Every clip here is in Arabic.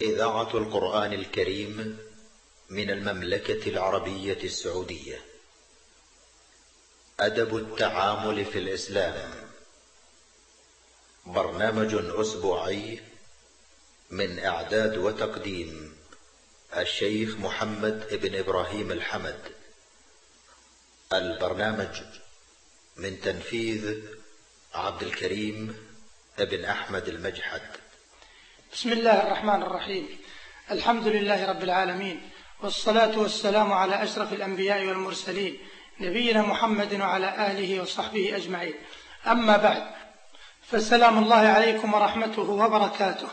إذاعة القرآن الكريم من المملكة العربية السعودية. أدب التعامل في الإسلام. برنامج أسبوعي من إعداد وتقديم الشيخ محمد بن إبراهيم الحمد. البرنامج من تنفيذ عبد الكريم بن أحمد المجحد. بسم الله الرحمن الرحيم. الحمد لله رب العالمين والصلاة والسلام على أشرف الأنبياء والمرسلين نبينا محمد وعلى آله وصحبه أجمعين. أما بعد فسلام الله عليكم ورحمته وبركاته.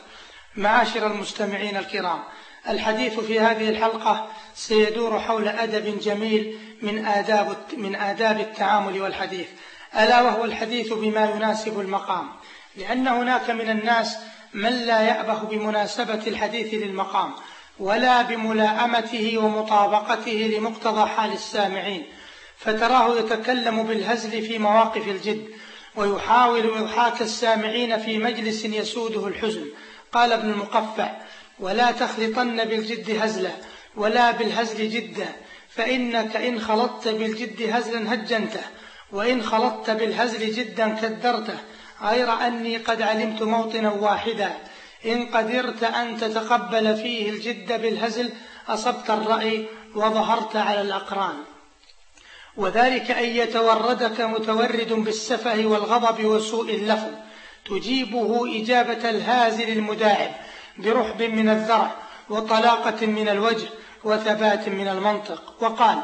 معاشر المستمعين الكرام الحديث في هذه الحلقة سيدور حول أدب جميل من آداب من آداب التعامل والحديث. ألا وهو الحديث بما يناسب المقام. لأن هناك من الناس من لا يأبه بمناسبة الحديث للمقام ولا بملاءمته ومطابقته لمقتضى حال السامعين. فتراه يتكلم بالهزل في مواقف الجد ويحاول إضحاك السامعين في مجلس يسوده الحزن. قال ابن المقفع ولا تخلطن بالجد هزلا ولا بالهزل جدا فإنك إن خلطت بالجد هزلا هجنته وإن خلطت بالهزل جدا كدرته غير أني قد علمت موطنا واحدا. إن قدرت أن تتقبل فيه الجد بالهزل أصبت الرأي وظهرت على الأقران. وذلك أن يتوردك متورد بالسفه والغضب وسوء اللفظ تجيبه إجابة الهازل المداعب برحب من الذرع وطلاقة من الوجه وثبات من المنطق. وقال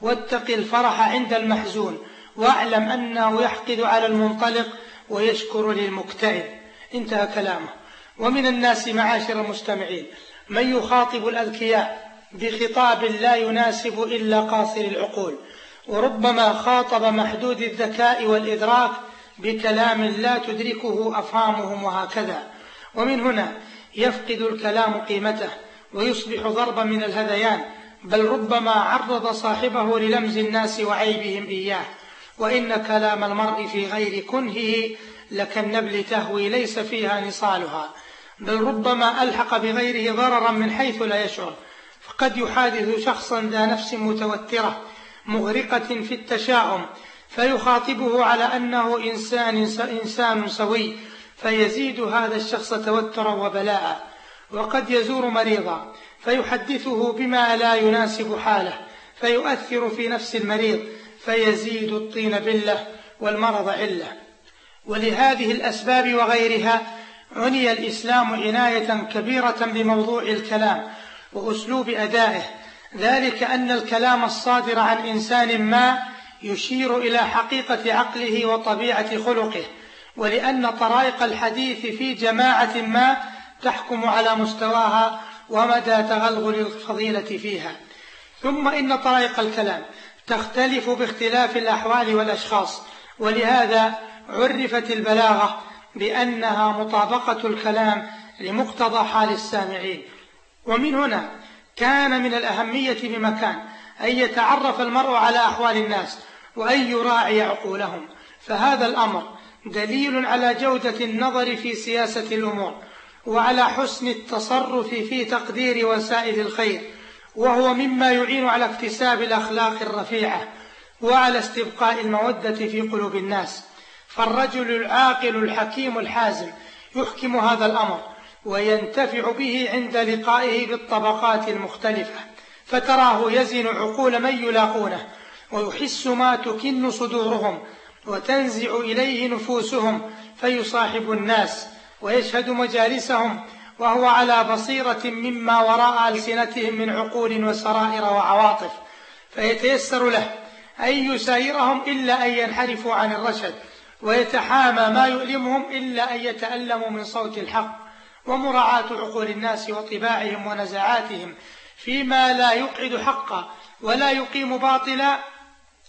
واتق الفرح عند المحزون واعلم أنه يحقد على المنطلق ويشكر للمكتئب. انتهى كلامه. ومن الناس معاشر المستمعين من يخاطب الأذكياء بخطاب لا يناسب إلا قاصر العقول. وربما خاطب محدود الذكاء والإدراك بكلام لا تدركه أفهامهم وهكذا. ومن هنا يفقد الكلام قيمته ويصبح ضربا من الهذيان بل ربما عرض صاحبه للمز الناس وعيبهم إياه. وإن كلام المرء في غير كنهه لكالنبل تهوي ليس فيها نصالها بل ربما ألحق بغيره ضررا من حيث لا يشعر. فقد يحادث شخصا ذا نفس متوترة مغرقة في التشاؤم فيخاطبه على أنه إنسان, إنسان سوي فيزيد هذا الشخص توترا وبلاء. وقد يزور مريضا فيحدثه بما لا يناسب حاله فيؤثر في نفس المريض. فيزيد الطين بله والمرض عله. ولهذه الأسباب وغيرها عني الإسلام عناية كبيرة بموضوع الكلام وأسلوب أدائه. ذلك أن الكلام الصادر عن إنسان ما يشير إلى حقيقة عقله وطبيعة خلقه ولأن طرائق الحديث في جماعة ما تحكم على مستواها ومدى تغلغل الفضيلة فيها. ثم إن طرائق الكلام تختلف باختلاف الأحوال والأشخاص ولهذا عرفت البلاغة بأنها مطابقة الكلام لمقتضى حال السامعين. ومن هنا كان من الأهمية بمكان أن يتعرف المرء على أحوال الناس وأن يراعي عقولهم. فهذا الأمر دليل على جودة النظر في سياسة الأمور وعلى حسن التصرف في تقدير وسائل الخير وهو مما يعين على اكتساب الأخلاق الرفيعة وعلى استبقاء المودة في قلوب الناس. فالرجل العاقل الحكيم الحازم يحكم هذا الأمر وينتفع به عند لقائه بالطبقات المختلفة فتراه يزن عقول من يلاقونه ويحس ما تكن صدورهم وتنزع إليه نفوسهم فيصاحب الناس ويشهد مجالسهم وهو على بصيرة مما وراء ألسنتهم من عقول وسرائر وعواطف. فيتيسر له أن يسايرهم إلا أن ينحرفوا عن الرشد ويتحامى ما يؤلمهم إلا أن يتألموا من صوت الحق ومراعاة عقول الناس وطباعهم ونزعاتهم فيما لا يقعد حقا ولا يقيم باطلا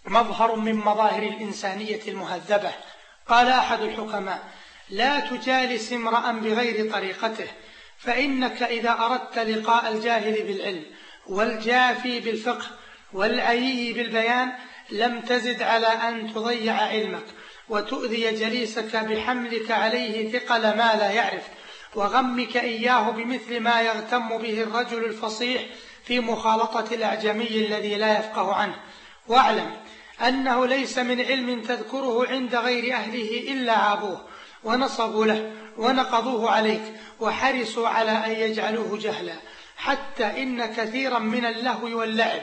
مظهر من مظاهر الإنسانية المهذبة. قال أحد الحكماء لا تجالس امرأ بغير طريقته فإنك إذا أردت لقاء الجاهل بالعلم والجافي بالفقه والعيي بالبيان لم تزد على أن تضيع علمك وتؤذي جليسك بحملك عليه ثقل ما لا يعرف وغمك إياه بمثل ما يغتم به الرجل الفصيح في مخالطة الأعجمي الذي لا يفقه عنه. واعلم أنه ليس من علم تذكره عند غير أهله إلا عابوه. ونصبوا له ونقضوه عليك وحرصوا على أن يجعلوه جهلا. حتى إن كثيرا من اللهو واللعب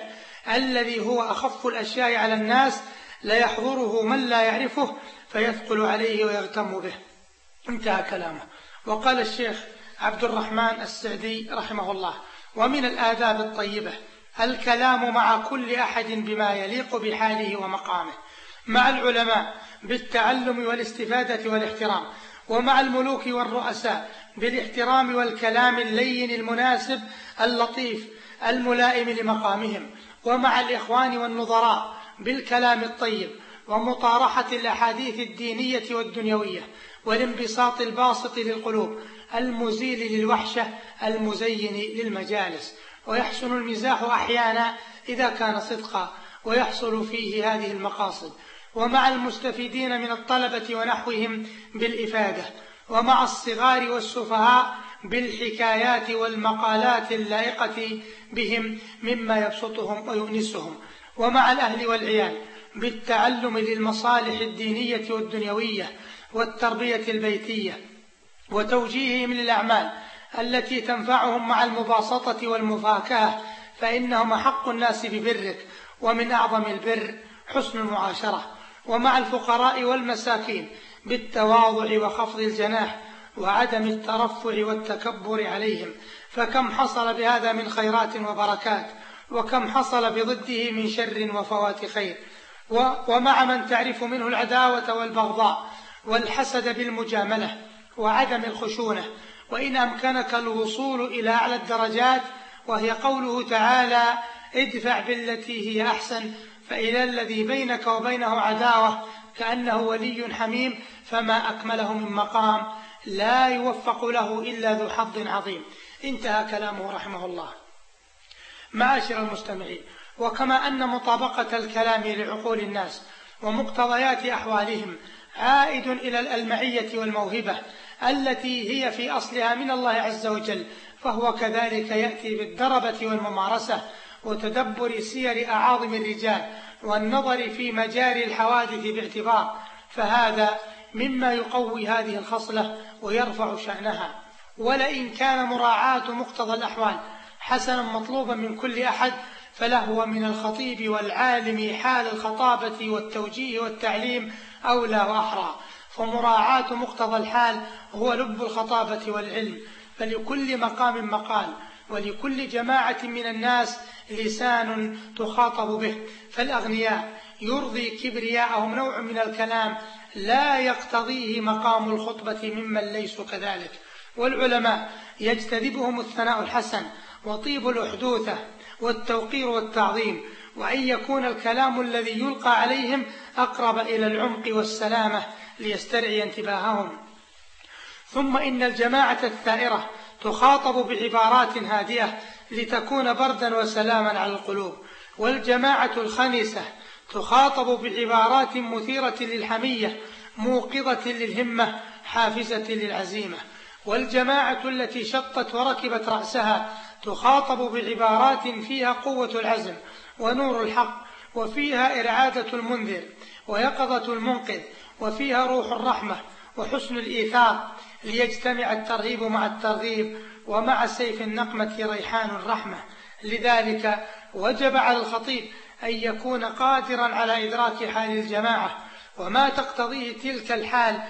الذي هو أخف الأشياء على الناس ليحضره من لا يعرفه فيثقل عليه ويغتم به. انتهى كلامه. وقال الشيخ عبد الرحمن السعدي رحمه الله ومن الآداب الطيبة الكلام مع كل أحد بما يليق بحاله ومقامه. مع العلماء بالتعلم والاستفادة والاحترام ومع الملوك والرؤساء بالاحترام والكلام اللين المناسب اللطيف الملائم لمقامهم ومع الإخوان والنظراء بالكلام الطيب ومطارحة الأحاديث الدينية والدنيوية والانبساط الباسط للقلوب المزيل للوحشة المزين للمجالس ويحسن المزاح أحيانا إذا كان صدقا ويحصل فيه هذه المقاصد. ومع المستفيدين من الطلبة ونحوهم بالإفادة ومع الصغار والسفهاء بالحكايات والمقالات اللائقة بهم مما يبسطهم ويؤنسهم ومع الأهل والعيال بالتعلم للمصالح الدينية والدنيوية والتربية البيتية وتوجيههم للأعمال التي تنفعهم مع المباسطة والمفاكهة فإنهم أحق الناس ببرك ومن أعظم البر حسن المعاشرة. ومع الفقراء والمساكين بالتواضع وخفض الجناح وعدم الترفع والتكبر عليهم. فكم حصل بهذا من خيرات وبركات وكم حصل بضده من شر وفوات خير. ومع من تعرف منه العداوة والبغضاء والحسد بالمجاملة وعدم الخشونة. وإن أمكنك الوصول إلى أعلى الدرجات وهي قوله تعالى ادفع بالتي هي أحسن فإلى الذي بينك وبينه عداوة كأنه ولي حميم فما أكمله من مقام لا يوفق له إلا ذو حظ عظيم. انتهى كلامه رحمه الله. معاشر المستمعين وكما أن مطابقة الكلام لعقول الناس ومقتضيات أحوالهم عائد إلى الألمعية والموهبة التي هي في أصلها من الله عز وجل فهو كذلك يأتي بالدربة والممارسة وتدبر سير أعاظم الرجال والنظر في مجاري الحوادث باعتبار فهذا مما يقوي هذه الخصلة ويرفع شأنها. ولئن كان مراعاة مقتضى الأحوال حسنا مطلوبا من كل أحد فلهو من الخطيب والعالم حال الخطابة والتوجيه والتعليم أولى وأحرى. فمراعاة مقتضى الحال هو لب الخطابة والعلم. فلكل مقام مقال ولكل جماعة من الناس لسان تخاطب به. فالأغنياء يرضي كبرياءهم نوع من الكلام لا يقتضيه مقام الخطبة ممن ليسوا كذلك. والعلماء يجتذبهم الثناء الحسن وطيب الأحدوثة والتوقير والتعظيم وأن يكون الكلام الذي يلقى عليهم أقرب إلى العمق والسلامة ليسترعي انتباههم. ثم إن الجماعة الثائرة تخاطب بعبارات هادئة لتكون بردا وسلاما على القلوب. والجماعة الخنسة تخاطب بعبارات مثيرة للحمية موقظة للهمة حافزة للعزيمة. والجماعة التي شطت وركبت رأسها تخاطب بعبارات فيها قوة العزم ونور الحق وفيها إرعادة المنذر ويقظة المنقذ وفيها روح الرحمة وحسن الإيثار. ليجتمع الترهيب مع الترغيب ومع سيف النقمة ريحان الرحمة. لذلك وجب على الخطيب أن يكون قادرا على إدراك حال الجماعة وما تقتضيه تلك الحال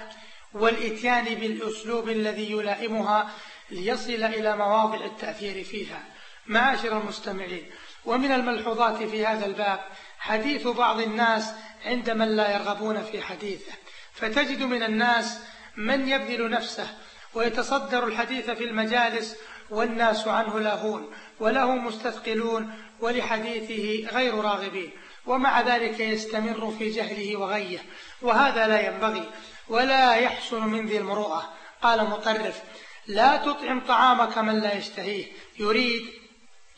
والإتيان بالأسلوب الذي يلائمها ليصل إلى مواضع التأثير فيها. معاشر المستمعين ومن الملحوظات في هذا الباب حديث بعض الناس عند من لا يرغبون في حديثه. فتجد من الناس من يبذل نفسه ويتصدر الحديث في المجالس والناس عنه لاهون وله مستثقلون ولحديثه غير راغبين ومع ذلك يستمر في جهله وغيه وهذا لا ينبغي ولا يحسن من ذي المروءة. قال مطرف لا تطعم طعامك من لا يشتهيه. يريد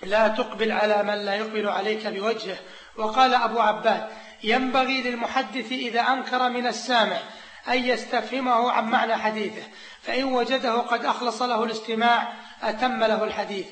لا تقبل على من لا يقبل عليك بوجهه. وقال أبو عباد ينبغي للمحدث إذا أنكر من السامع أن يستفهمه عن معنى حديثه. فإن وجده قد أخلص له الاستماع أتم له الحديث.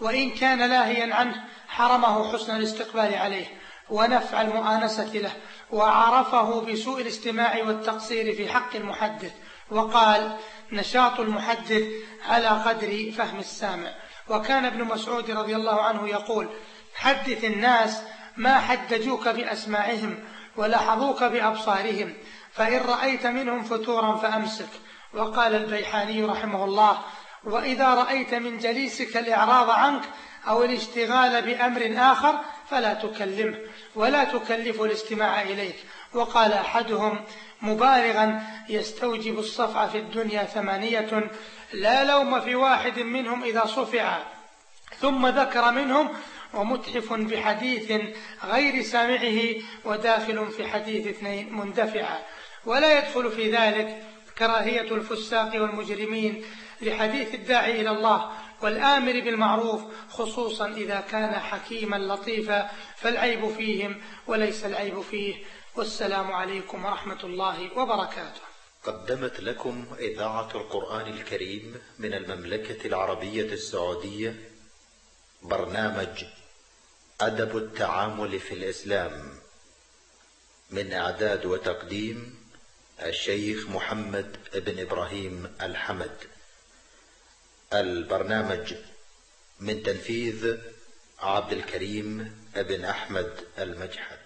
وإن كان لاهيا عنه حرمه حسن الاستقبال عليه. ونفع المؤانسة له. وعرفه بسوء الاستماع والتقصير في حق المحدث. وقال نشاط المحدث على قدر فهم السامع. وكان ابن مسعود رضي الله عنه يقول حدث الناس ما حدجوك بأسماعهم ولحظوك بأبصارهم. فإن رأيت منهم فتورا فأمسك. وقال البيحاني رحمه الله وإذا رأيت من جليسك الإعراض عنك أو الاشتغال بأمر آخر فلا تكلمه ولا تكلف الاستماع إليك. وقال أحدهم مبالغا يستوجب الصفع في الدنيا ثمانية لا لوم في واحد منهم إذا صفع. ثم ذكر منهم ومتحف بحديث غير سامعه وداخل في حديث اثنين مندفعا ولا يدخل في ذلك كراهية الفساق والمجرمين لحديث الداعي إلى الله والآمر بالمعروف خصوصا إذا كان حكيما لطيفا فالعيب فيهم وليس العيب فيه. والسلام عليكم ورحمة الله وبركاته. قدمت لكم إذاعة القرآن الكريم من المملكة العربية السعودية برنامج أدب التعامل في الإسلام من إعداد وتقديم الشيخ محمد بن إبراهيم الحمد. البرنامج من تنفيذ عبد الكريم بن أحمد المجحد.